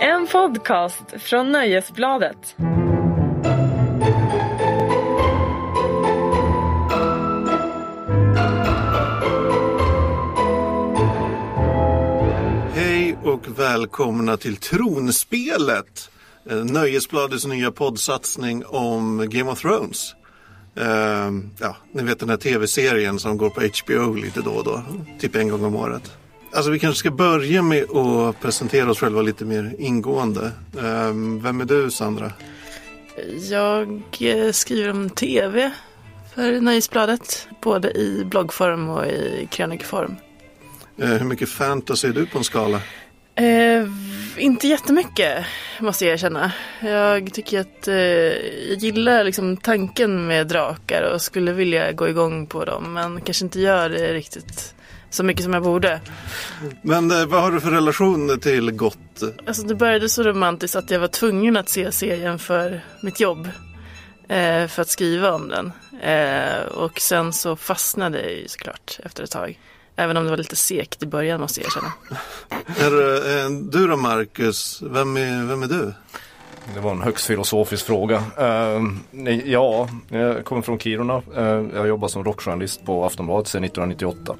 En podcast från Nöjesbladet. Hej och välkomna till Tronspelet. Eh, Nöjesbladets nya poddsatsning om Game of Thrones. Uh, ja, ni vet den här tv-serien som går på HBO lite då och då. Typ en gång om året. Alltså vi kanske ska börja med att presentera oss själva lite mer ingående. Eh, vem är du Sandra? Jag eh, skriver om tv för Nöjesbladet. Både i bloggform och i krönikeform. Eh, hur mycket fantasy är du på en skala? Eh, inte jättemycket måste jag erkänna. Jag tycker att eh, jag gillar liksom tanken med drakar och skulle vilja gå igång på dem. Men kanske inte gör det riktigt så mycket som jag borde. Men eh, vad har du för relation till gott? Alltså det började så romantiskt att jag var tvungen att se serien för mitt jobb. Eh, för att skriva om den. Eh, och sen så fastnade jag ju såklart efter ett tag. Även om det var lite segt i början måste jag erkänna. Är, eh, du då Marcus? Vem är, vem är du? Det var en högst filosofisk fråga. Uh, ja, jag kommer från Kiruna. Uh, jag jobbar som rockjournalist på Aftonbladet sedan 1998.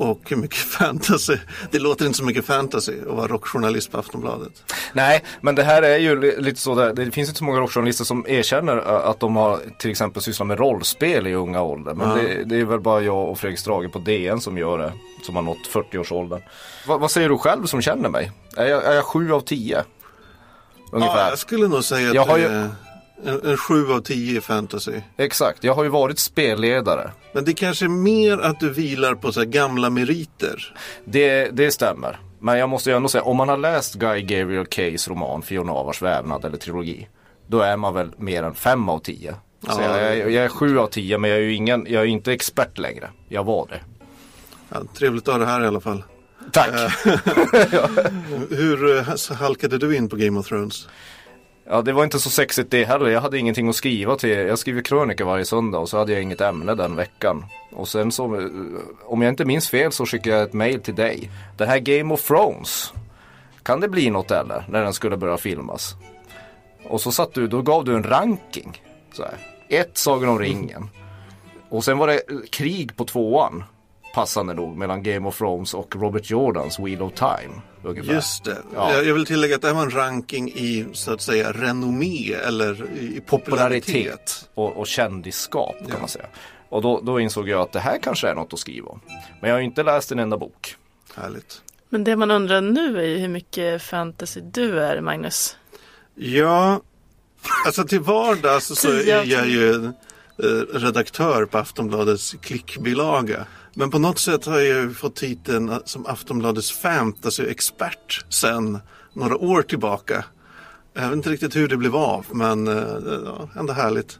Och hur mycket fantasy? Det låter inte så mycket fantasy att vara rockjournalist på Aftonbladet. Nej, men det här är ju li- lite så där. Det finns inte så många rockjournalister som erkänner att de har till exempel sysslat med rollspel i unga ålder. Men Ja. det, det är väl bara jag och Fredrik Strage på DN som gör det. Som har nått 40-årsåldern. Va, vad säger du själv som känner mig? Är jag, är jag 7 av 10? Ungefär. Ja, jag skulle nog säga att Jag har ju- en, en sju av tio i fantasy. Exakt, jag har ju varit spelledare. Men det kanske är mer att du vilar på så gamla meriter. Det, det stämmer. Men jag måste ju ändå säga, om man har läst Guy Gabriel Kays roman Fiona Avars vävnad eller trilogi. Då är man väl mer än 5 av 10. Så Ja. jag, jag, jag är 7 av 10 men jag är ju ingen, jag är inte expert längre. Jag var det. Ja, trevligt att ha det här i alla fall. Tack! Hur eh, halkade du in på Game of Thrones? Ja det var inte så sexigt det heller. Jag hade ingenting att skriva till. Jag skriver krönika varje söndag och så hade jag inget ämne den veckan. Och sen så, eh, om jag inte minns fel så skickade jag ett mail till dig. Den här Game of Thrones. Kan det bli något eller? När den skulle börja filmas. Och så satt du, då gav du en ranking. Så här. Ett Sagan om ringen. Och sen var det eh, krig på tvåan. Passande nog mellan Game of Thrones och Robert Jordans Wheel of Time. Ungefär. Just det. Ja. Jag, vill tillägga att det här var en ranking i så att säga renommé eller i, popularitet. popularitet och, och kändisskap kan Ja. man säga. Och då, då insåg jag att det här kanske är något att skriva om. Men jag har ju inte läst en enda bok. Härligt. Men det man undrar nu är ju hur mycket fantasy du är, Magnus. Ja, alltså till vardags så är jag ju eh, redaktör på Aftonbladets klickbilaga. Men på något sätt har jag ju fått titeln som Aftonbladets fantasy-expert sen några år tillbaka. Jag vet inte riktigt hur det blev av, men eh, ja, ändå härligt.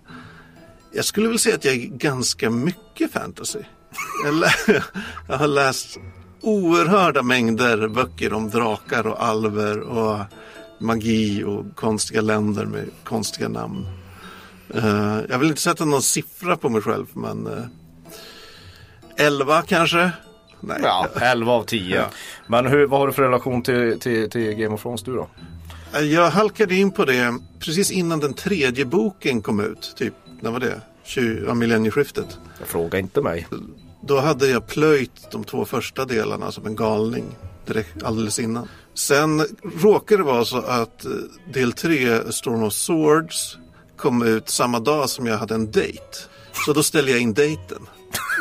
Jag skulle väl säga att jag är ganska mycket fantasy. Jag, lä- jag har läst oerhörda mängder böcker om drakar och alver och magi och konstiga länder med konstiga namn. Eh, jag vill inte sätta någon siffra på mig själv, men eh, 11 kanske? Nej. Ja, 11 av 10. Ja. Men hur, vad har du för relation till, till, till Game of Thrones du då? Jag halkade in på det precis innan den tredje boken kom ut. Typ, när var det? 20, ja, millennieskiftet. Jag frågar inte mig. Då hade jag plöjt de två första delarna som en galning direkt, alldeles innan. Sen råkade det vara så att eh, del tre, Storm of Swords, kom ut samma dag som jag hade en dejt. Så då ställde jag in dejten.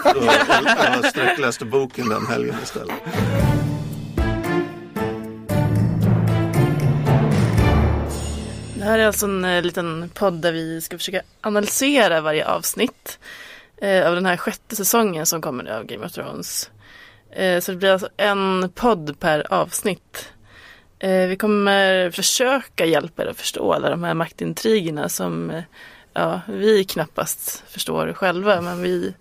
Då jag sträckläste boken den helgen istället. Det här är alltså en eh, liten podd där vi ska försöka analysera varje avsnitt eh, av den här sjätte säsongen som kommer nu av Game of Thrones. Eh, så det blir alltså en podd per avsnitt. Eh, vi kommer försöka hjälpa er att förstå alla de här maktintrigerna som eh, ja, vi knappast förstår själva, men vi,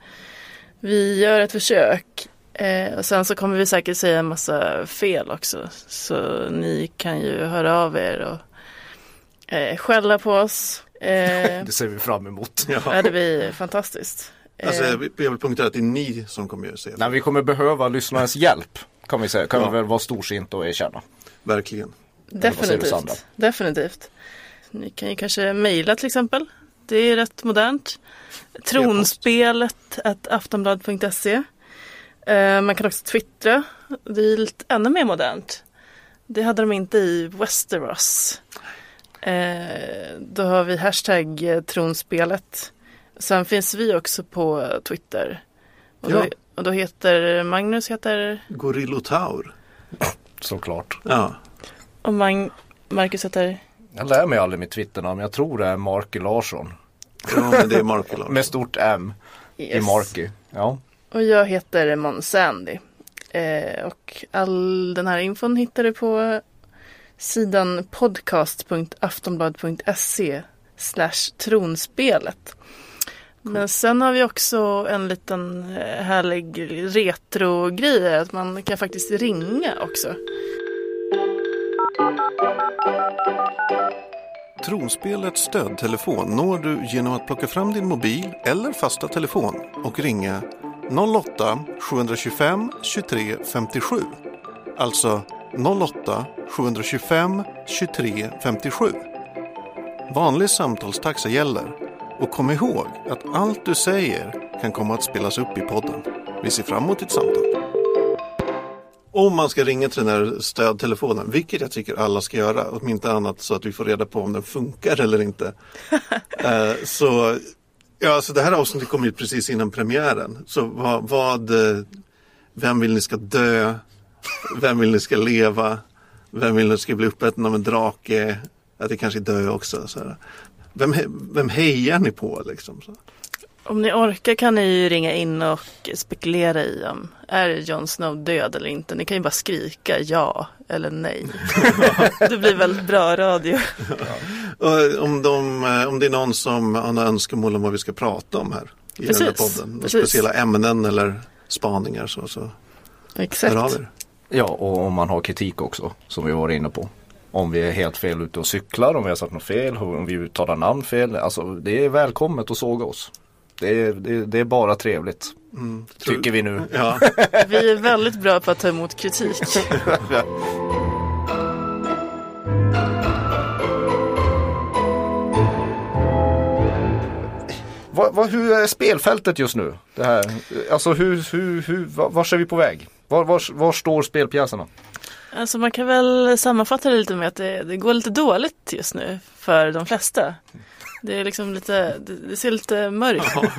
vi gör ett försök. Eh, och sen så kommer vi säkert säga en massa fel också, så ni kan ju höra av er och eh, skälla på oss. Eh, Det ser vi fram emot. ja, det blir fantastiskt. Alltså, Eh, jag vill jag vill punktera att det är ni som kommer att se. Nej, vi kommer behöva lyssnarnas hjälp. Kan vi säga. Kan Ja. vi väl vara storsinta och erkänna. Verkligen. Definitivt. Definitivt. Ni kan ju kanske mejla till exempel. Det är rätt modernt. Tronspelet aftonblad.se eh, Man kan också twittra. Det är lite ännu mer modernt. Det hade de inte i Westeros. Eh, då har vi hashtag tronspelet. Sen finns vi också på Twitter. Och då, Ja. och då heter Magnus heter Gorillotaur. Såklart. Ja. och Mag, Marcus heter Jag lär mig aldrig mitt Twitternamn. Jag tror det är Marky Larsson. ja, men det är Markelag. Med stort M i Yes. Marky. Ja. Och jag heter Måns Sandy. Eh, och all den här infon hittar du på sidan podcast.aftonblad.se slash tronspelet. Men sen har vi också en liten eh, härlig retro-grej att man kan faktiskt ringa också. Tronspelets stödtelefon når du genom att plocka fram din mobil eller fasta telefon och ringa 08-725 23 57. Alltså 08 725 23 57. Vanlig samtalstaxa gäller och kom ihåg att allt du säger kan komma att spelas upp i podden. Vi ser fram emot ditt samtal. Om man ska ringa till den här stödtelefonen, vilket jag tycker alla ska göra, om inte annat så att vi får reda på om den funkar eller inte. eh, så, ja, alltså det här avsnittet kom ut precis innan premiären. Så vad, vad, eh, vem vill ni ska dö? Vem vill ni ska leva? Vem vill ni ska bli uppäten av en drake? Att det kanske är dö också. Så här. Vem, vem hejar ni på liksom? Så. Om ni orkar kan ni ju ringa in och spekulera i om är Jon Snow död eller inte. Ni kan ju bara skrika ja eller nej. det blir väldigt bra radio. Och om, de, eh, om det är någon som har några önskemål om vad vi ska prata om här i den här Precis, podden. Precis. speciella ämnen eller spaningar så, så hör av Exakt. er. Ja, och om man har kritik också, som vi var inne på. Om vi är helt fel ute och cyklar, om vi har sagt något fel, om vi uttalar namn fel. Alltså det är välkommet att såga oss. Det är, det, är- det är bara trevligt. Tror- Tycker vi nu. Ja, Vi är väldigt bra på att ta emot kritik. Vad, vad, hur är spelfältet just nu? Det här? Alltså hur, hur, hur, var, vars är vi på väg? Var, var, var står spelpjäserna? Alltså man kan väl sammanfatta det lite med att det, det går lite dåligt just nu för de flesta. Det är liksom lite, det, ser lite mörkt ut.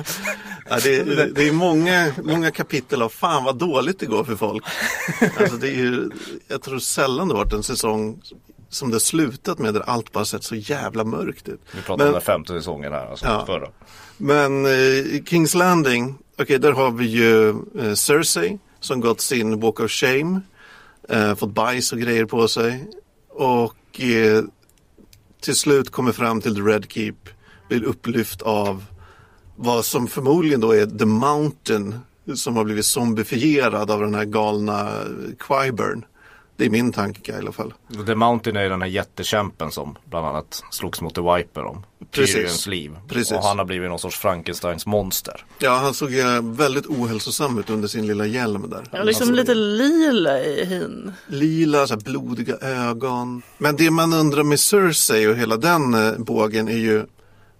ja det, det, det är många, många kapitel av fan vad dåligt det går för folk. Alltså det är ju, jag tror sällan det varit en säsong som det slutat med där allt bara sett så jävla mörkt ut. Vi pratar Men- om den femte säsongen här, alltså Ja. förra. Men eh, Kings Landing, okej där har vi ju eh, Cersei som gått sin Walk of Shame. Eh, fått bajs och grejer på sig. Och eh, till slut kommer fram till The Red Keep. Blir upplyft av vad som förmodligen då är The Mountain. Som har blivit zombifierad av den här galna Quiburn. Det är min tanke i alla fall. The Mountain är den här jättekämpen som bland annat slogs mot The Viper om. Precis. Tyrions liv. Precis. Och han har blivit någon sorts Frankensteins monster. Ja, han såg väldigt ohälsosam ut under sin lilla hjälm där. Ja, liksom Alltså, lite lila i hyn. lila, så här blodiga ögon. Men det man undrar med Cersei och hela den eh, bågen är ju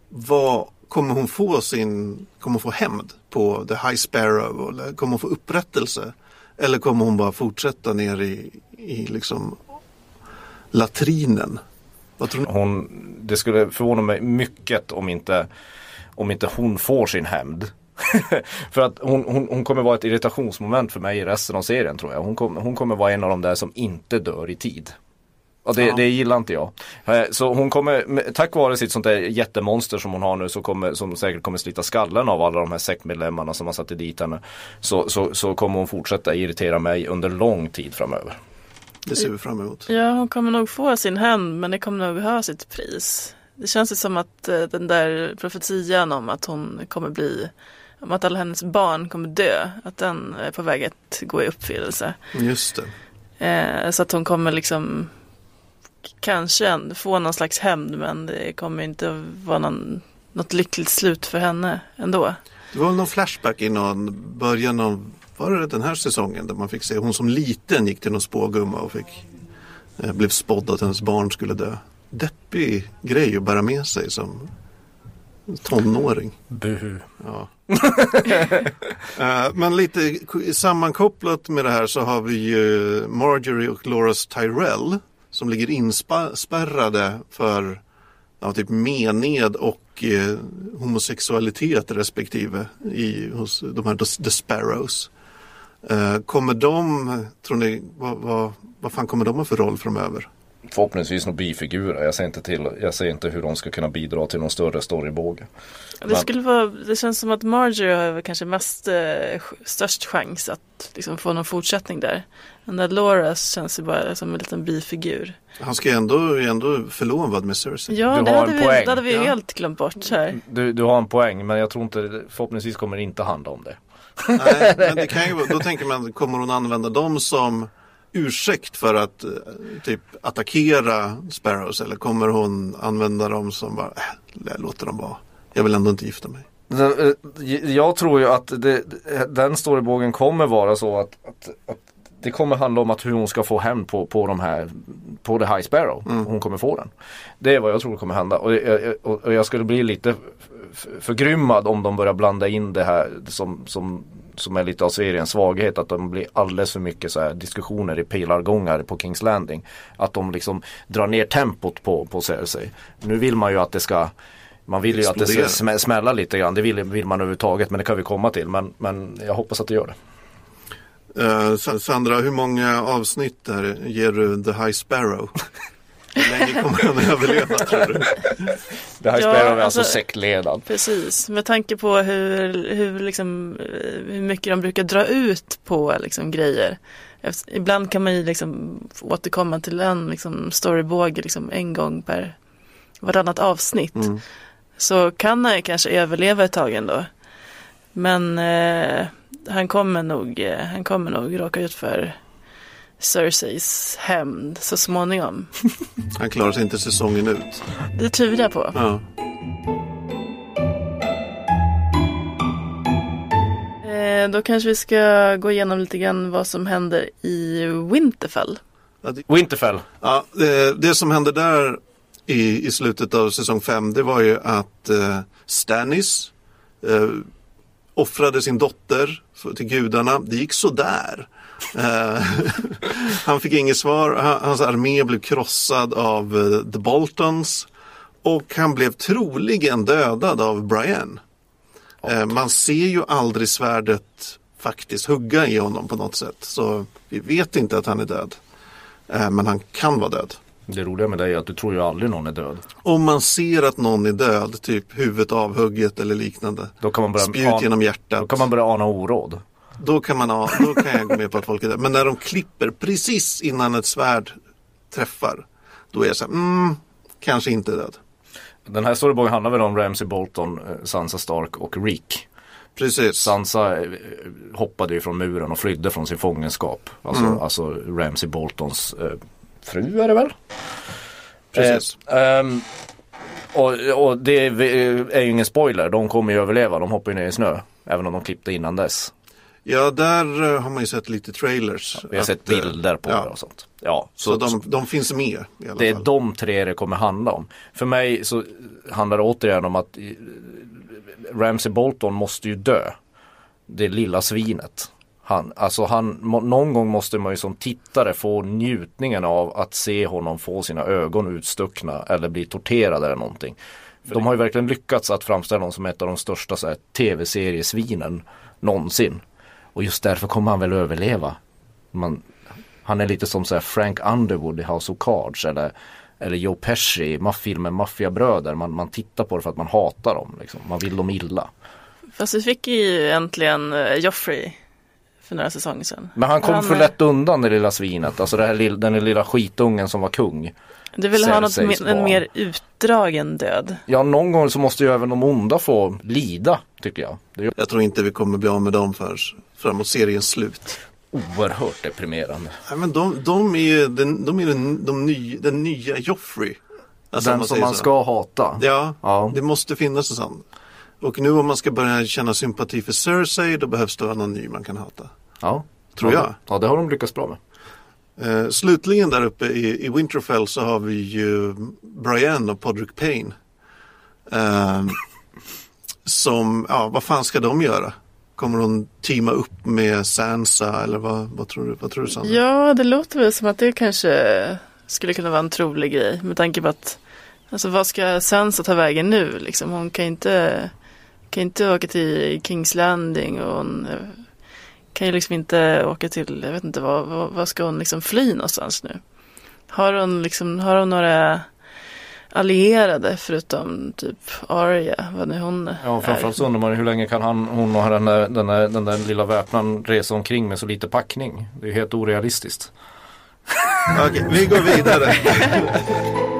vad kommer hon få sin, kommer hon få hämnd på The High Sparrow? Eller kommer hon få upprättelse? Eller kommer hon bara fortsätta ner i, i liksom latrinen? Vad tror ni? Hon, det skulle förvåna mig mycket om inte, om inte hon får sin hämnd. för att hon, hon, hon kommer vara ett irritationsmoment för mig i resten av serien tror jag. Hon, kom, hon kommer vara en av de där som inte dör i tid. Och det, Ja. det gillar inte jag. Eh, Så hon kommer, tack vare sitt sånt där jättemonster som hon har nu så kommer, som säkert kommer slita skallen av alla de här sektmedlemmarna som har satt dit henne. Så, så, så kommer hon fortsätta irritera mig under lång tid framöver. Det ser vi fram emot. Ja, hon kommer nog få sin hämnd men det kommer nog ha sitt pris. Det känns ju som att eh, den där profetian om att hon kommer bli, om att alla hennes barn kommer dö, att den är på väg att gå i uppfyllelse. Just det. Eh, så att hon kommer liksom kanske få någon slags hämnd men det kommer inte att vara någon, något lyckligt slut för henne ändå. Det var väl någon flashback i någon början av, var det den här säsongen där man fick se hon som liten gick till någon spågumma och fick eh, blev spådd att hennes barn skulle dö. Deppig grej att bära med sig som tonåring. Buhu. Ja. Eh, Men lite sammankopplat med det här så har vi ju Marjorie och Loras Tyrell som ligger inspärrade för ja, typ mened och eh, homosexualitet respektive i, hos de här The- The Sparrows. Eh, kommer de, tror ni, vad, vad, vad fan kommer de ha för roll framöver? Förhoppningsvis några bifigurer. Jag ser, inte till, jag ser inte hur de ska kunna bidra till någon större storybåge. Det, skulle vara, det känns som att Marjorie har kanske mest eh, störst chans att liksom, få någon fortsättning där. Den där Laura känns ju bara som en liten bifigur. Han ska ju ändå, ändå förlovad med Cersei. Ja, Du det har hade, en vi, poäng. det hade vi Ja. helt glömt bort här. Du, du har en poäng men jag tror inte, förhoppningsvis kommer det inte handla om det. Nej, men det kan ju, då tänker man, kommer hon använda dem som ursäkt för att eh, typ attackera Sparrows eller kommer hon använda dem som bara, äh, låter dem vara. Jag vill ändå inte gifta mig. Eh, Jag tror ju att det, den storybågen kommer vara så att, att, att det kommer handla om att hur hon ska få hem på, på de här på The High Sparrow. Hon kommer få den. Det är vad jag tror kommer hända. Och jag, och, jag skulle bli lite förgrymmad om de börjar blanda in det här som, som, som är lite av seriens svaghet. Att de blir alldeles för mycket så diskussioner i pilargångar på Kings Landing. Att de liksom drar ner tempot på, på Cersei. Nu vill man ju att det ska man vill ju att det ska Explodera. smä- smälla lite grann. Det vill, vill man överhuvudtaget men det kan vi komma till. Men, men jag hoppas att det gör det. Sa- Sandra, hur många avsnitt där ger du The High Sparrow? Hur länge kommer han överleva tror du? Det här Ja, spelar vi alltså alltså- sektledad. Precis, med tanke på hur, hur, liksom, eh, hur mycket de brukar dra ut på liksom, grejer. Efter, ibland kan man ju liksom återkomma till en liksom, storybåge liksom, en gång per varannat avsnitt. Mm. Så kan han ju kanske överleva ett tag ändå. Men eh, han, kommer nog, eh, han kommer nog råka ut för Cerseis hämnd så småningom. Han klarar sig inte säsongen ut. Det tvivlar jag på. Ja. Eh, då kanske vi ska gå igenom lite grann vad som händer i Winterfell. Winterfell. Ja, det, det som hände där i, i slutet av säsong 5 det var ju att eh, Stannis eh, offrade sin dotter för, till gudarna. Det gick sådär. Eh, han fick inget svar. Han, hans armé blev krossad av eh, The Boltons. Och han blev troligen dödad av Brian. Eh, man ser ju aldrig svärdet faktiskt hugga i honom på något sätt. Så vi vet inte att han är död. Men han kan vara död. Det roliga med dig är att du tror ju aldrig någon är död. Om man ser att någon är död, typ huvudet avhugget eller liknande. Då kan man börja, Spjut genom hjärtat. då kan man börja ana oråd. Då kan, man, ha- då kan jag gå med på att folk är döda. Men när de klipper precis innan ett svärd träffar. Då är jag så här, mm, kanske inte död. Den här storybågen handlar väl om Ramsay Bolton, eh, Sansa Stark och Reek. Precis. Sansa eh, hoppade ju från muren och flydde från sin fångenskap. Alltså, alltså Ramsay Boltons eh, fru är det väl? Precis. Eh, ehm, och, och det är ju ingen spoiler, de kommer ju överleva, de hoppar ju ner i snö. Även om de klippte innan dess. Ja, där eh, har man ju sett lite trailers. Vi har Att, sett eh, bilder på ja. det och sånt. Ja, Så de, de finns med i alla Det är fall. de tre det kommer handla om. För mig så handlar det återigen om att eh, Ramsey Bolton måste ju dö. Det lilla svinet. Han, alltså han, någon gång måste man ju som tittare få njutningen av att se honom få sina ögon utstuckna eller bli torterad eller någonting. För de har ju verkligen lyckats att framställa honom som ett av de största så tv-seriesvinen någonsin. Och just därför kommer han väl överleva. Man, han är lite som så Frank Underwood i House of Cards eller, eller Joe Pesci i filmen Maffiabröder. Man, man tittar på det för att man hatar dem. Liksom. Man vill dem illa. Fast vi fick ju äntligen eh, Joffrey för några säsonger sedan. Men han kom Han, för lätt undan det lilla svinet. Alltså det här, den lilla skitungen som var kung. Du vill ha något, me- en barn. mer utdragen död. Ja, någon gång så måste ju även de onda få lida, tycker jag. Ju Jag tror inte vi kommer bli av med dem för framåt seriens slut. oerhört deprimerande. Nej, men de, de är ju den, de är den, de ny, den nya Joffrey. Alltså, Den som man så. ska hata. Ja, Ja. det måste finnas en sån. Och nu om man ska börja känna sympati för Cersei då behövs det någon ny man kan hata. Ja. Tror ja, jag. Ja, det har de lyckats bra med. Eh, slutligen där uppe i, i Winterfell så har vi ju Brian och Podrick Payne. Eh, som, ja vad fan ska de göra? Kommer hon teama upp med Sansa eller vad, vad tror du? Vad tror du Sandra? Ja, det låter väl som att det kanske skulle kunna vara en trolig grej med tanke på att Alltså vad ska Sansa ta vägen nu liksom? Hon kan inte kan inte åka till Kings Landing och hon eh, kan ju liksom inte åka till, jag vet inte vad, vad, vad ska hon liksom fly någonstans nu? Har hon liksom, har hon några allierade förutom typ Arya, vad nu hon Ja, framförallt så undrar man hur länge kan han, hon och den där, den där, den där lilla väpnaren resa omkring med så lite packning? Det är ju helt orealistiskt. Okej, vi går vidare.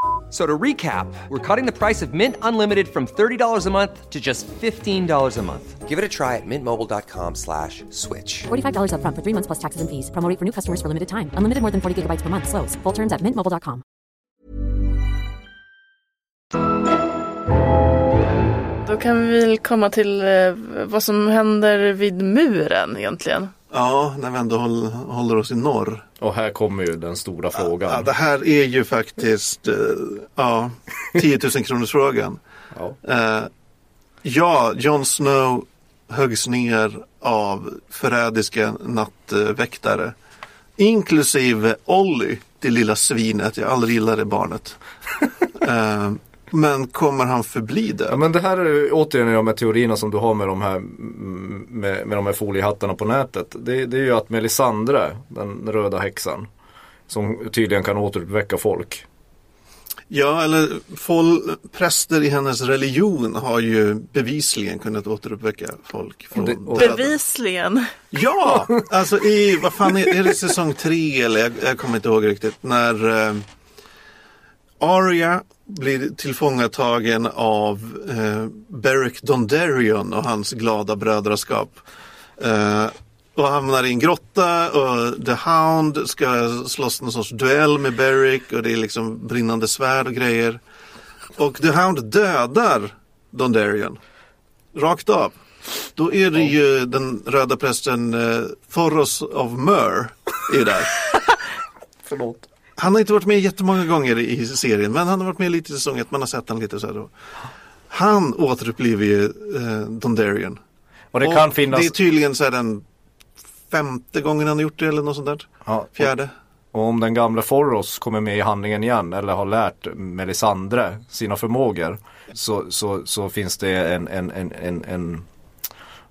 F- So to recap, we're cutting the price of Mint Unlimited from $30 a month to just $15 a month. Give it a try at mintmobile.com slash switch. $45 upfront for three months plus taxes and fees. Promo rate for new customers for limited time. Unlimited more than 40 gigabytes per month. Slows. Full terms at mintmobile.com. Då kan vi väl komma till eh, vad som händer vid muren egentligen. Ja, när vi ändå håll, håller oss i norr. Och här kommer ju den stora frågan. Ja, det här är ju faktiskt eh, ja, 10 000 kronors frågan. Ja. Eh, ja, Jon Snow höggs ner av förrädiska nattväktare. Inklusive Olly, det lilla svinet. Jag aldrig gillade barnet. men kommer han förbli det? Ja men det här är återigen de här teorierna som du har med de här, med, med de här foliehattarna på nätet. Det, det är ju att Melisandre, den röda häxan, som tydligen kan återuppväcka folk. Ja, eller fol, präster i hennes religion har ju bevisligen kunnat återuppväcka folk. Från Det- och-. Bevisligen. Ja, alltså i, vad fan är, är det säsong tre eller jag, jag kommer inte ihåg riktigt. När eh, Arya blir tillfångatagen av eh, Beric Dondarrion och hans glada brödraskap. Eh, och hamnar i en grotta och The Hound ska slåss någon sorts duell med Beric och det är liksom brinnande svärd och grejer. Och The Hound dödar Dondarrion. Rakt av. Då är det ju den röda prästen eh, Thoros of Myr är där. Förlåt. Han har inte varit med jättemånga gånger i serien men han har varit med lite i säsong ett. Man har sett honom lite så här då. Han återupplivar ju eh, Dondarrion. Och det Och kan finnas... Det är tydligen så här den femte gången han har gjort det eller något sånt där. Ja, Fjärde. Och om den gamla Forros kommer med i handlingen igen eller har lärt Melisandre sina förmågor så, så, så finns det en, en, en, en, en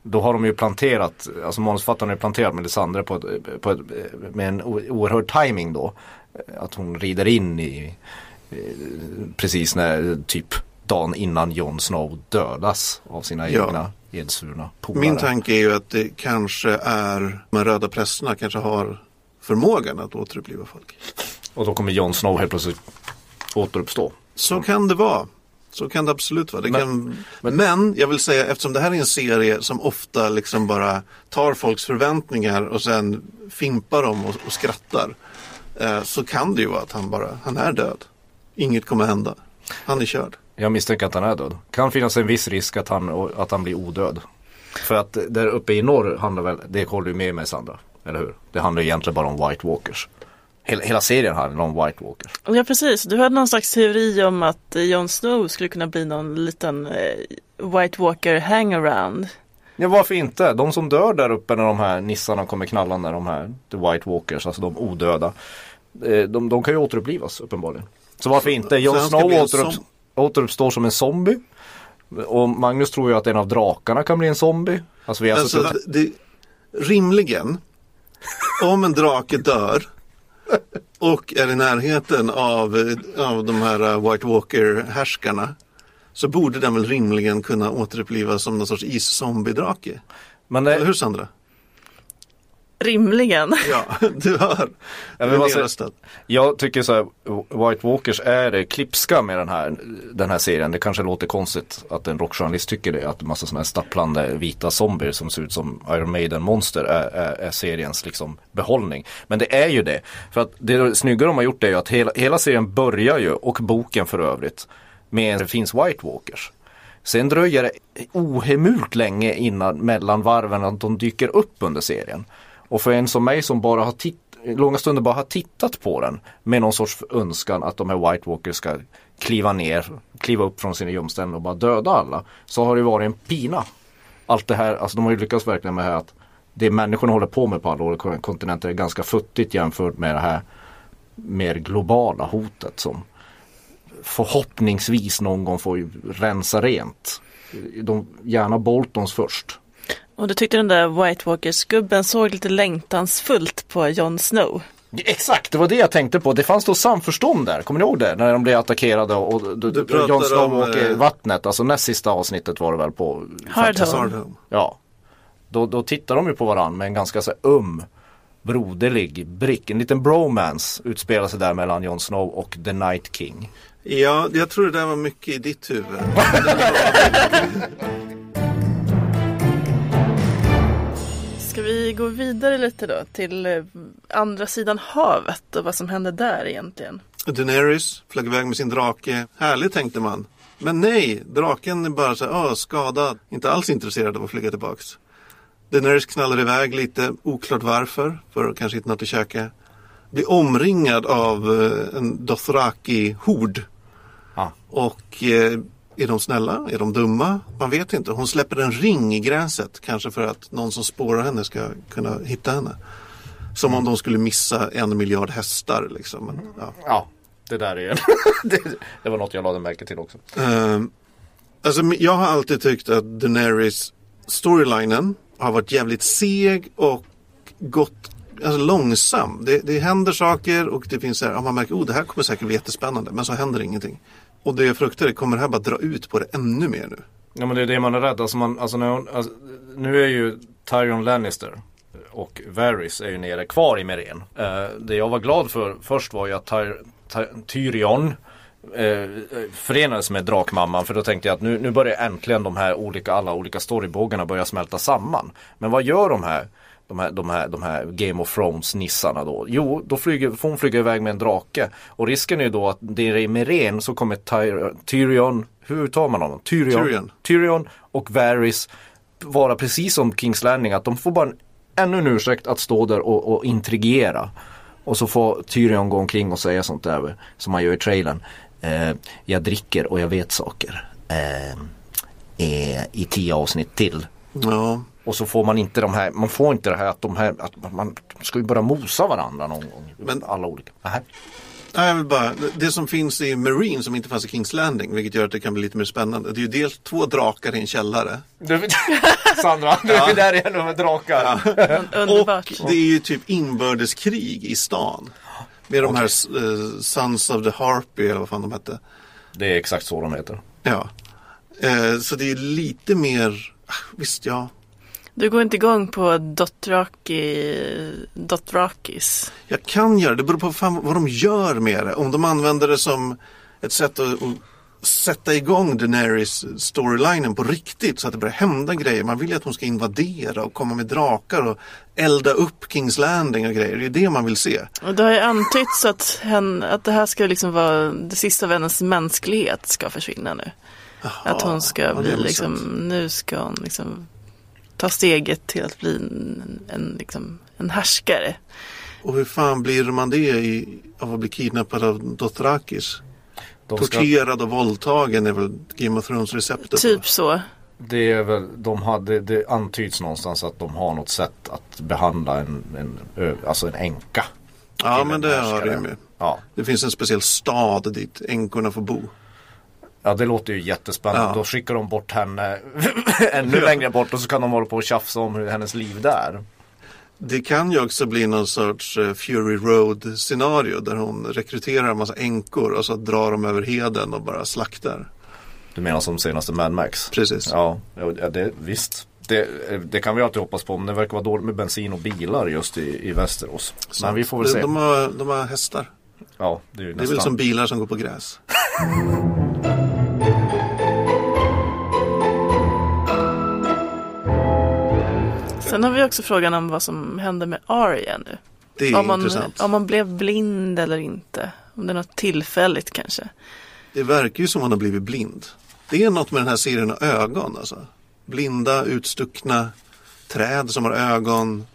då har de ju planterat, alltså manusförfattarna har ju planterat Melisandre på ett, på ett, med en oerhörd timing då. Att hon rider in i eh, precis när typ dagen innan Jon Snow dödas av sina Ja. egna edsvurna polare. Min tanke är ju att det kanske är de röda prästerna kanske har förmågan att återuppliva folk. Och då kommer Jon Snow helt plötsligt återuppstå. Så kan det vara. Så kan det absolut vara. Det Men- kan... men, jag vill säga eftersom det här är en serie som ofta liksom bara tar folks förväntningar och sen fimpar dem och, och skrattar. Eh, så kan det ju vara att han bara, han är död. Inget kommer hända. Han är körd. Jag misstänker att han är död. Kan finnas en viss risk att han, att han blir odöd. För att där uppe i norr handlar väl, det håller ju med mig Sandra. Eller hur? Det handlar egentligen bara om White Walkers. Hela, hela serien handlar om White Walkers. Ja precis, du hade någon slags teori om att Jon Snow skulle kunna bli någon liten eh, White Walker hangaround. Ja varför inte? De som dör där uppe när de här nissarna kommer knallande, de här The White Walkers, alltså de odöda. Eh, De, de kan ju återupplivas uppenbarligen. Så varför inte? Jon Snow återupp, som- återuppstår som en zombie. Och Magnus tror ju att en av drakarna kan bli en zombie. Alltså vi Alltså, suttit- det, det, rimligen, om en drake dör och är i närheten av, av de här eh, White Walker-härskarna så borde den väl rimligen kunna återupplivas som någon sorts is-zombie-drake. Men Eller det, hur Sandra? Rimligen. Ja, du hör. Jag vill. Jag tycker så här, White Walkers är det klipska med den här, den här serien. Det kanske låter konstigt att en rockjournalist tycker det. Att en massa sådana här stapplande vita zombier som ser ut som Iron Maiden monster är, är, är seriens liksom behållning. Men det är ju det. För att det snygga de har gjort är ju att hela, hela serien börjar ju, och boken för övrigt, med det finns White Walkers. Sen dröjer det ohemult länge innan mellan varven att de dyker upp under serien. Och för en som mig som bara har tittat, långa stunder bara har tittat på den med någon sorts önskan att de här White Walkers ska kliva ner, kliva upp från sina gömställen och bara döda alla. Så har det varit en pina. Allt det här, alltså de har ju lyckats verkligen med det här att det människorna håller på med på alla olika kontinenter är ganska futtigt jämfört med det här mer globala hotet som förhoppningsvis någon gång får rensa rent. De, gärna Boltons först. Och du tyckte den där White Walkers-gubben såg lite längtansfullt på Jon Snow. Exakt, det var det jag tänkte på. Det fanns då samförstånd där, kommer ni ihåg det? När de blev attackerade och d- d- pratar Jon Snow om, åker i eh, vattnet. Alltså näst sista avsnittet var det väl på Hard Home. Hardhome. Ja. Då, då tittar de ju på varandra med en ganska så här um broderlig brick. En liten bromance utspelar sig där mellan Jon Snow och The Night King. Ja, jag tror det där var mycket i ditt huvud. Ska vi gå vidare lite då till eh, andra sidan havet och vad som hände där egentligen? Daenerys flög iväg med sin drake. Härligt tänkte man. Men nej, draken är bara så här, "Åh, skadad. Inte alls intresserad av att flyga tillbaks. Daenerys knallar iväg lite, oklart varför. För att kanske hitta något att käka. Blir omringad av eh, en Dothraki-hord. Ja. Och eh, är de snälla? Är de dumma? Man vet inte. Hon släpper en ring i gräset. Kanske för att någon som spårar henne ska kunna hitta henne. Som om de skulle missa en miljard hästar. Liksom. Men, ja. Ja, det där är det, det var något jag lade märke till också. Ehm, alltså, jag har alltid tyckt att Daenerys storylinen har varit jävligt seg och gått alltså, långsam. Det, det händer saker och det finns så här, ja, man märker, oh det här kommer säkert bli jättespännande. Men så händer ingenting. Och det jag fruktar är, kommer det här bara dra ut på det ännu mer nu? Ja men det är det man är rädd. Alltså man, alltså när hon, alltså, nu är ju Tyrion Lannister och Varys är ju nere kvar i Meren. Eh, det jag var glad för först var ju att Tyr, Ty, Tyrion eh, förenades med Drakmamman för då tänkte jag att nu, nu börjar äntligen de här olika, alla olika storybågarna börja smälta samman. Men vad gör de här de här, de här, de här Game of Thrones nissarna då? Jo, då flyger, får hon flyga iväg med en drake. Och risken är ju då att det är i Meren så kommer Tyr, Tyrion, hur tar man honom? Tyrion, Tyrion. Tyrion och Varys vara precis som Kings Landing att de får bara en, ännu en ursäkt att stå där och, och intrigera. Och så får Tyrion gå omkring och säga sånt där som man gör i trailern. Eh, jag dricker och jag vet saker. Eh, eh, I tio avsnitt till. Ja, Och så får man inte de här, man får inte det här att de här, att man, ska ju börja mosa varandra någon gång. Men- Alla olika. Nähä. Nej, jag vill bara, det som finns i Marine som inte fanns i Kings Landing, vilket gör att det kan bli lite mer spännande. Det är ju dels två drakar i en källare. Du, Sandra, nu är där igen med drakar. Underbart. Och det är ju typ inbördeskrig i stan. Med de här eh, Sons of the Harpy eller vad fan de hette. Det är exakt så de heter. Ja. Eh, så det är lite mer, ah, visst ja. Du går inte igång på Dothraki, Dothrakis. Jag kan göra det, det beror på fan vad de gör med det. Om de använder det som ett sätt att, att sätta igång Daenerys storylinen på riktigt så att det börjar hända grejer. Man vill ju att hon ska invadera och komma med drakar och elda upp Kings Landing och grejer. Det är det man vill se. Och det har ju antytts att, hen, att det här ska liksom vara det sista av hennes mänsklighet ska försvinna nu. att hon ska bli liksom, sant. nu ska hon liksom ta steget till att bli en, en, liksom, en härskare. Och hur fan blir man det i, av att bli kidnappad av Dothrakis? Ska, Torterad och våldtagen är väl Game of Thrones receptet? Typ så. det är väl, de hade, det antyds någonstans att de har något sätt att behandla en, en alltså en änka. Ja men en det har det med. Ja. Det finns en speciell stad dit änkorna får bo. Ja, det låter ju jättespännande. Ja. Då skickar de bort henne ännu längre bort och så kan de hålla på och tjafsa om hur hennes liv där. Det kan ju också bli någon sorts eh, Fury Road scenario där hon rekryterar en massa änkor och så drar de över heden och bara slaktar. Du menar som senaste Mad Max? Precis. Ja, ja det, visst. Det, det kan vi alltid hoppas på, men det verkar vara dåligt med bensin och bilar just i, i Västerås. Men vi får väl de, se. De har, de har hästar. Ja, det är ju Det är väl nästan. som bilar som går på gräs. Sen har vi också frågan om vad som händer med Arya nu. Det är Om man, intressant. om man blev blind eller inte. Om det är något tillfälligt kanske. Det verkar ju som han har blivit blind. Det är något med den här serien och ögon alltså. Blinda, utstuckna, träd som har ögon,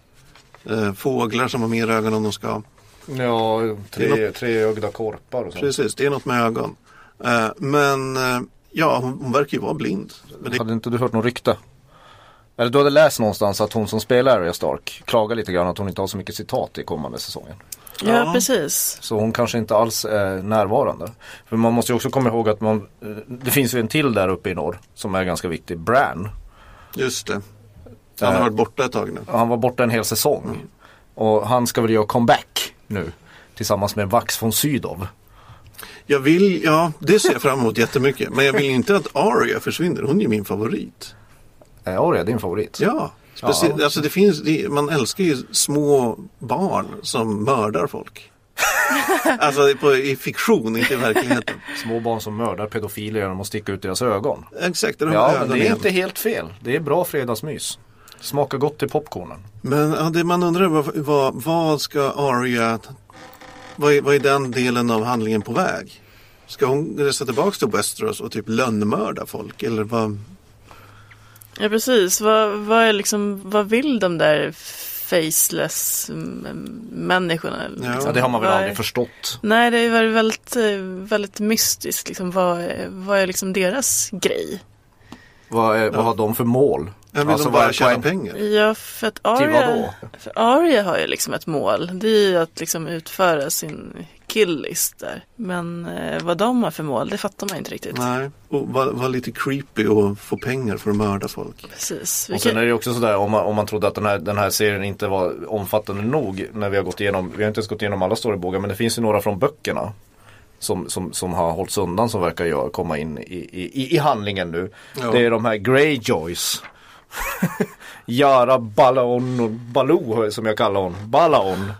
eh, fåglar som har mer ögon än de ska. Ja, tre, treögda korpar och sånt. Precis, det är något med ögon. Eh, men eh, ja, hon, hon verkar ju vara blind. Men det, Hade inte du hört något rykte? Eller du hade läst någonstans att hon som spelar Arya Stark klagar lite grann att hon inte har så mycket citat i kommande säsongen. Ja, Ja. precis. Så hon kanske inte alls är närvarande. För man måste ju också komma ihåg att man, eh, det finns ju en till där uppe i norr som är ganska viktig, Bran. just det. Han har Eh, varit borta ett tag nu. Han var borta en hel säsong. Och han ska väl göra comeback nu. Tillsammans med Vax von Sydow. Jag vill, ja, det ser jag fram emot jättemycket. Men jag vill inte att Arya försvinner. Hon är ju min favorit. Är Arya din favorit? Ja, speciellt, Ja. alltså det finns, det, man älskar ju små barn som mördar folk. alltså på, i fiktion, inte i verkligheten. Små barn som mördar pedofiler genom att sticka ut deras ögon. Exakt, har Ja, men det är igen. inte helt fel. Det är bra fredagsmys. Smakar gott till popcornen. Men ja, det man undrar vad, vad, vad ska Arya, vad är, vad är den delen av handlingen på väg? Ska hon resa tillbaka till Westeros och typ lönnmörda folk? Eller vad? Ja, precis. Vad, vad, är liksom, vad vill de där faceless människorna? Ja. Ja, det har man väl Vad är- aldrig förstått. Nej, det är väl väldigt, väldigt mystiskt. Liksom, vad, är, vad är liksom deras grej? Vad, är, vad har de för mål? Jag vill Alltså, de bara tjäna pengar? Ja, för att vadå? för Arya har ju liksom ett mål. Det är ju att liksom utföra sin killlist där. Men eh, vad de har för mål, det fattar man inte riktigt. Nej, och vara var lite creepy och få pengar för att mörda folk. Precis. Vi Och sen kan- är det också sådär om man, om man trodde att den här, den här serien inte var omfattande nog när vi har gått igenom, vi har inte ens gått igenom alla storybågar men det finns ju några från böckerna. Som, som, som har hållits undan som verkar göra, komma in i, i, i handlingen nu. Ja. Det är de här Greyjoys. Yara Balaon och Baloo som jag kallar hon. Balaon.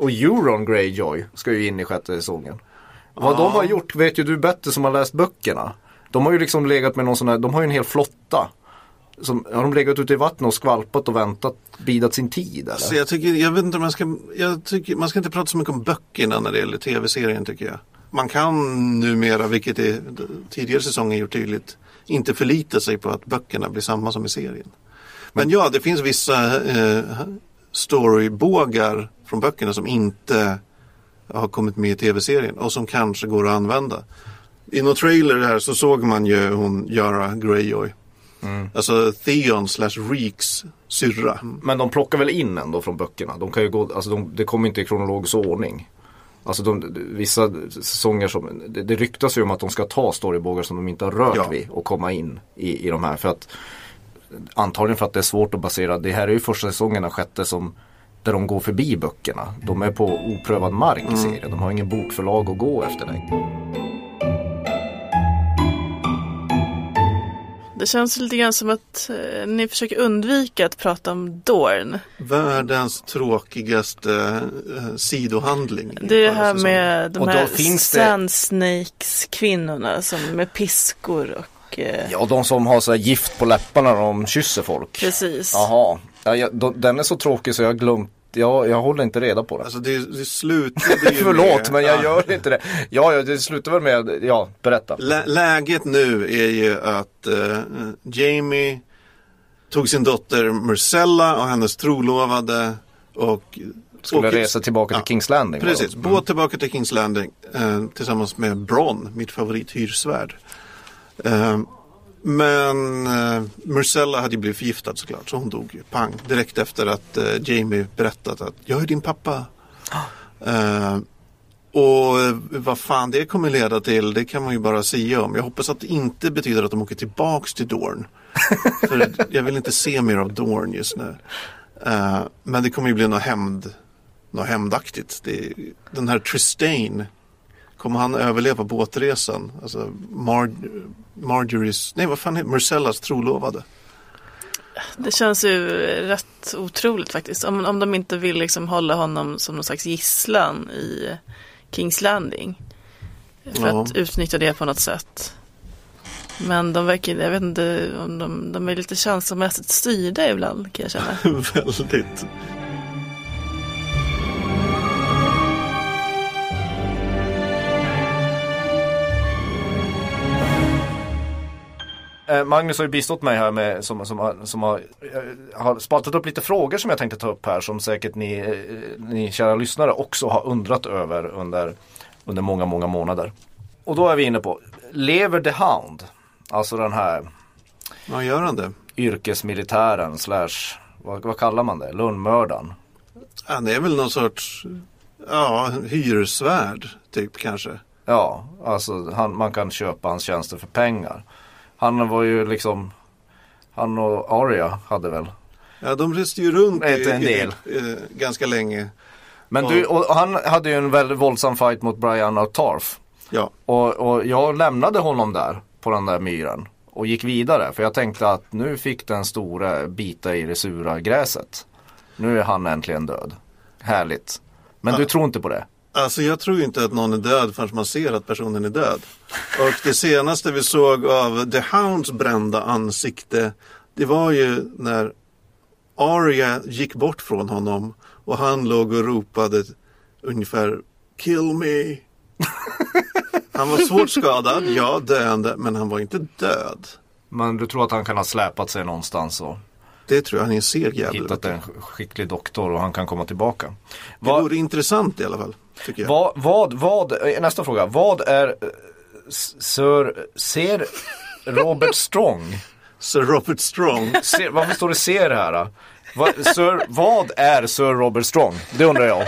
Och Euron Greyjoy ska ju in i sjätte säsongen. Vad de har gjort vet ju du bättre som har läst böckerna. De har ju liksom legat med någon sån här, de har ju en hel flotta. Som, har de legat ute i vattnet och skvalpat och väntat, bidat sin tid eller? Så jag, tycker, jag vet inte man ska, jag tycker, man ska inte prata så mycket om böckerna när det gäller tv-serien tycker jag. Man kan numera, vilket är tidigare säsonger gjort tydligt, inte förlita sig på att böckerna blir samma som i serien. Men ja, det finns vissa eh, storybågar från böckerna som inte har kommit med i tv-serien och som kanske går att använda. I någon trailer här så såg man ju hon Yara Greyjoy. Alltså Theon slash Reeks syrra. Men de plockar väl in ändå från böckerna? De kan ju gå, alltså de, det kommer inte i kronologisk ordning. Alltså de, vissa säsonger som, det, det ryktas ju om att de ska ta storybågar som de inte har rört Ja. vid och komma in i, i de här. För att Antagligen för att det är svårt att basera, det här är ju första säsongen av sjätte som där de går förbi böckerna. De är på oprövad mark i serien. De har ingen bokförlag att gå efter längre. Det känns lite grann som att eh, ni försöker undvika att prata om Dorn. Världens tråkigaste eh, sidohandling. Det är det här säsongen. med de Och här Sand Snakes kvinnorna som med piskor och eh, Ja, de som har så här gift på läpparna när de kysser folk. precis. Jaha, ja, jag, de, den är så tråkig så jag har glömt, jag, jag håller inte reda på det. Alltså det, det slutade ju Förlåt, med, men jag ja. gör inte det. Ja, det slutar väl med, ja, berätta. Lä- Läget nu är ju att eh, Jamie tog sin dotter Marcella och hennes trolovade och Skulle åker- resa tillbaka till Ja, Kings Landing. Precis, Mm. båt tillbaka till Kings Landing eh, tillsammans med Bronn, mitt favorithyrsvärd. Eh, men eh, Marcella hade ju blivit förgiftad såklart så hon dog ju pang direkt efter att eh, Jamie berättat att jag är din pappa. Eh, och eh, vad fan det kommer leda till det kan man ju bara säga om. Jag hoppas att det inte betyder att de åker tillbaks till Dorn. För jag vill inte se mer av Dorn just nu. Eh, men det kommer ju bli något hämnd något hämndaktigt. Den här Tristain, kommer han överleva båtresan? Alltså Mar- Marjorie's, nej vad fan heter Marcellas trolovade. Det känns ju rätt otroligt faktiskt. Om, om de inte vill liksom hålla honom som någon slags gisslan i Kings Landing. För Ja. att utnyttja det på något sätt. Men de verkar, jag vet inte om de, de är lite känslomässigt styrda ibland kan jag känna. Väldigt. Magnus har ju bistått mig här med som, som, har- som har, eh, har spaltat upp lite frågor som jag tänkte ta upp här som säkert ni, eh, ni kära lyssnare också har undrat över under, under många, många månader. Och då är vi inne på, lever the Hound? Alltså den här Ja, gör han det? yrkesmilitären slash, vad, vad kallar man det, lönnmördaren. Han är väl någon sorts, ja, hyresvärd typ kanske. Ja, alltså han, man kan köpa hans tjänster för pengar. Han var ju liksom, han och Aria hade väl Ja, de reste ju runt Ett- en i, del. ganska länge. Men Och- du, och han hade ju en väldigt våldsam fight mot Brian och Tarf. Ja, Och, och jag lämnade honom där på den där myren och gick vidare. För jag tänkte att nu fick den stora bita i det sura gräset. Nu är han äntligen död. Härligt. Men du tror inte på det? Alltså jag tror inte att någon är död förrän man ser att personen är död. Och det senaste vi såg av The Hounds brända ansikte, det var ju när Arya gick bort från honom och han låg och ropade ungefär Kill me. Han var svårt skadad, ja döende, men han var inte död. Men du tror att han kan ha släpat sig någonstans och Det tror jag han är en seg jävel. hittat en skicklig doktor och han kan komma tillbaka. Det Vad, vore intressant i alla fall. Tycker jag. vad, vad, vad, eh, nästa fråga. Vad är eh, Sir, ser Robert Strong? Sir Robert Strong. Ser, varför står det ser här? Då? Vad, sir, vad är Sir Robert Strong? Det undrar jag.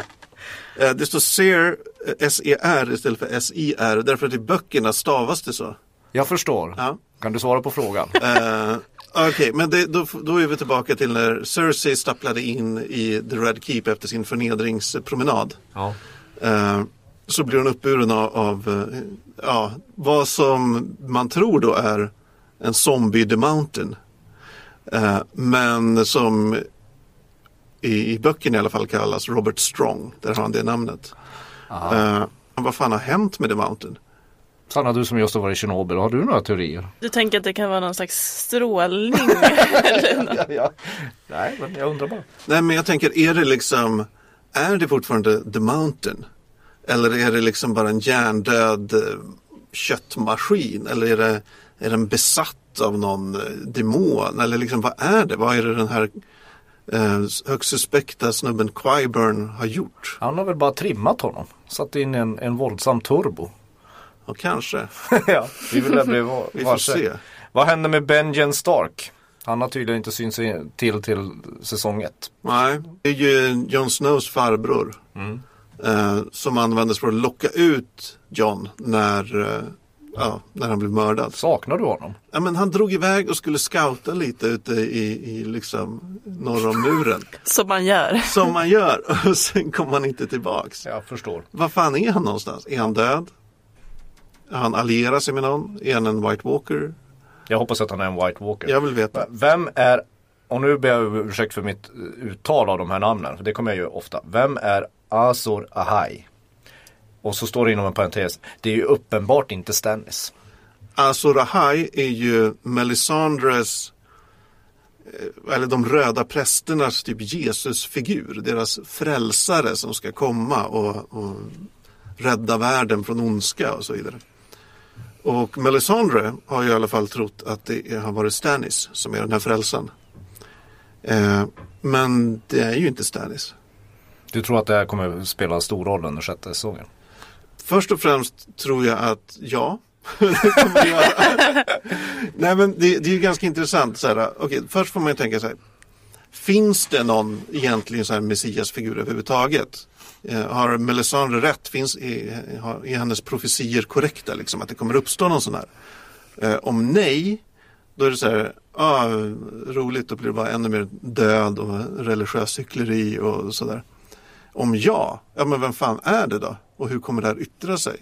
Eh, Det står SER, eh, S-E-R istället för S-I-R. Därför att i böckerna stavas det så. Jag förstår. Ja. Kan du svara på frågan? Eh, Okej, men det, då, då är vi tillbaka till när Cersei stapplade in i The Red Keep efter sin förnedringspromenad. Ja. Eh, så blir hon uppburen av, av eh, ja, vad som man tror då är en zombie the mountain. Eh, men som i, i böckerna i alla fall kallas Robert Strong. Där har han det namnet. Eh, vad fan har hänt med the mountain? Sanna, du som just har varit i Tjernobyl, har du några teorier? Du tänker att det kan vara någon slags strålning? eller något? ja. Nej, men jag undrar bara. Nej men jag tänker, är det liksom, är det fortfarande The Mountain? Eller är det liksom bara en hjärndöd eh, köttmaskin? Eller är, det, är den besatt av någon eh, demon? Eller liksom vad är det? Vad är det den här eh, högst suspekta snubben Qyburn har gjort? Han har väl bara trimmat honom. Satt in en, en våldsam turbo. Och kanske, ja, vi vill bli vi får se. Vad hände med Benjen Stark? Han har tydligen inte synts till till säsong ett. Nej, det är ju Jon Snows farbror. Eh, som användes för att locka ut Jon när, eh, ja, när han blev mördad. Saknar du honom? Ja, men han drog iväg och skulle scouta lite ute i, i liksom norr om muren. Som man gör. Som man gör. Och sen kom han inte tillbaks. Jag förstår. Var fan är han någonstans? Är han död? Han allierat sig med någon? Är han en White Walker? Jag hoppas att han är en White Walker. Jag vill veta. Vem är, och nu ber jag ursäkt för mitt eh, uttal av de här namnen, för det kommer jag ju ofta. Vem är Azor Ahai? Och så står det inom en parentes, det är ju uppenbart inte Stannis. Azor Ahai är ju Melisandres eh, eller de röda prästernas typ Jesusfigur, deras frälsare som ska komma och, och rädda världen från ondska och så vidare. Och Melisandre har ju i alla fall trott att det har varit Stannis som är den här frälsaren. Eh, men det är ju inte Stannis. Du tror att det här kommer spela stor roll under sjätte säsongen? Först och främst tror jag att ja. det. Nej men det, det är ganska intressant. Så här, okej, först får man ju tänka här. Finns det någon egentligen så här messiasfigur överhuvudtaget? Eh, har Melisandre rätt? Finns, eh, är, är hennes profetier korrekta? Liksom, att det kommer uppstå någon sån här? Eh, om nej, då är det så här, ah, roligt, då blir det bara ännu mer död och religiös hyckleri och sådär. Om ja, ja men vem fan är det då? Och hur kommer det här yttra sig?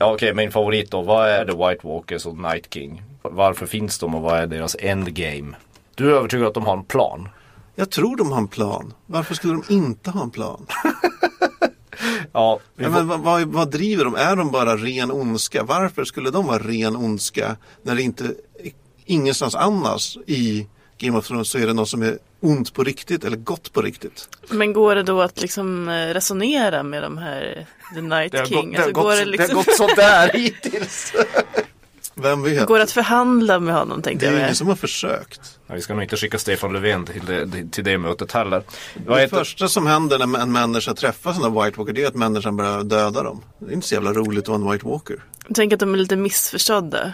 Ja, okej, min favorit då. Vad är The White Walkers och Night King? Varför finns de och vad är deras endgame? Du är övertygad att de har en plan? Jag tror de har en plan. Varför skulle de inte ha en plan? Ja, får... men vad, vad, vad driver de? Är de bara ren ondska? Varför skulle de vara ren ondska när det inte ingenstans annars i Game of Thrones så är det något som är ont på riktigt eller gott på riktigt? Men går det då att liksom eh, resonera med de här The Night det, King? gått, det, har Alltså, gått, går så- det, liksom, det har gått sådär hittills. Vem vet? går det att förhandla med honom Det tänkte är jag ingen med. som har försökt. Ja, vi ska nog inte skicka Stefan Löfven till det, till det mötet heller. Vad Det heter... första som händer när en människa träffar sina White Walker det är att människan börjar döda dem. Det är inte så jävla roligt att vara en White Walker. Tänker att de är lite missförstådda.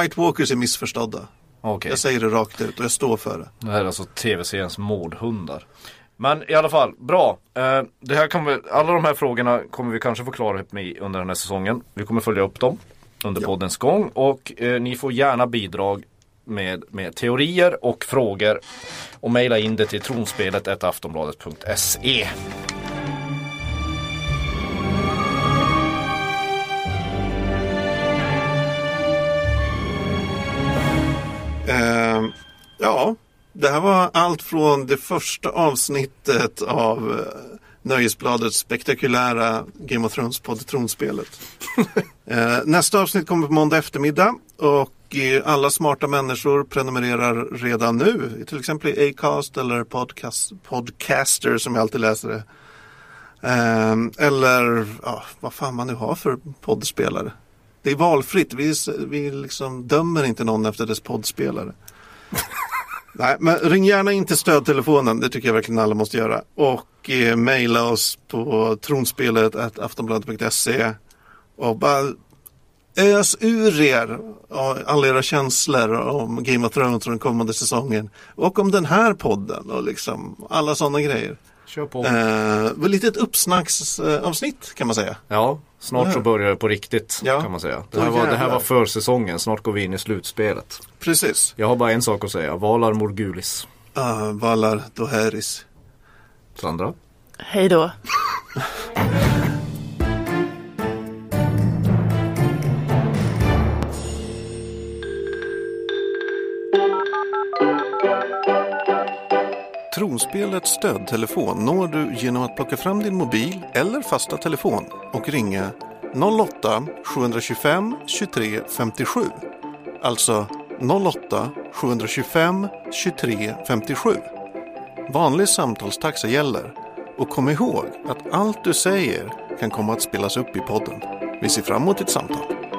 White Walkers är missförstådda. Okej. Jag säger det rakt ut och jag står för det. Det här är alltså tv-seriens mordhundar. Men i alla fall, bra. Eh, det här kommer, alla de här frågorna kommer vi kanske få klarhet med under den här säsongen. Vi kommer följa upp dem under poddens gång och eh, ni får gärna bidrag med, med teorier och frågor och mejla in det till tronspelet aftonbladet.se. ja, det här var allt från det första avsnittet av eh, Nöjesbladets spektakulära Game of Thrones-podd Tronspelet. eh, nästa avsnitt kommer på måndag eftermiddag och eh, alla smarta människor prenumererar redan nu. Till exempel i Acast eller podcast, Podcaster som jag alltid läser det. Eh, eller ja, vad fan man nu har för poddspelare. Det är valfritt. Vi, vi liksom dömer inte någon efter dess poddspelare. Nej, men ring gärna in till stödtelefonen. Det tycker jag verkligen alla måste göra. Och eh, mejla oss på tronspelet aftonbladet.se och bara ös ur er alla era känslor om Game of Thrones och den kommande säsongen. Och om den här podden och liksom alla sådana grejer. Kör på. Eh, lite ett uppsnacksavsnitt kan man säga. Ja, snart så börjar det på riktigt Ja. kan man säga. Det här, var, det här var försäsongen, snart går vi in i slutspelet. Precis. Jag har bara en sak att säga, Valar Morgulis. Uh, Valar Doheris. Sandra? Hej då. Tronspelets stödtelefon når du genom att plocka fram din mobil eller fasta telefon och ringa 08-725 23 57. Alltså 08 725 23 57. Vanlig samtalstaxa gäller och kom ihåg att allt du säger kan komma att spelas upp i podden. Vi ser fram emot ditt samtal.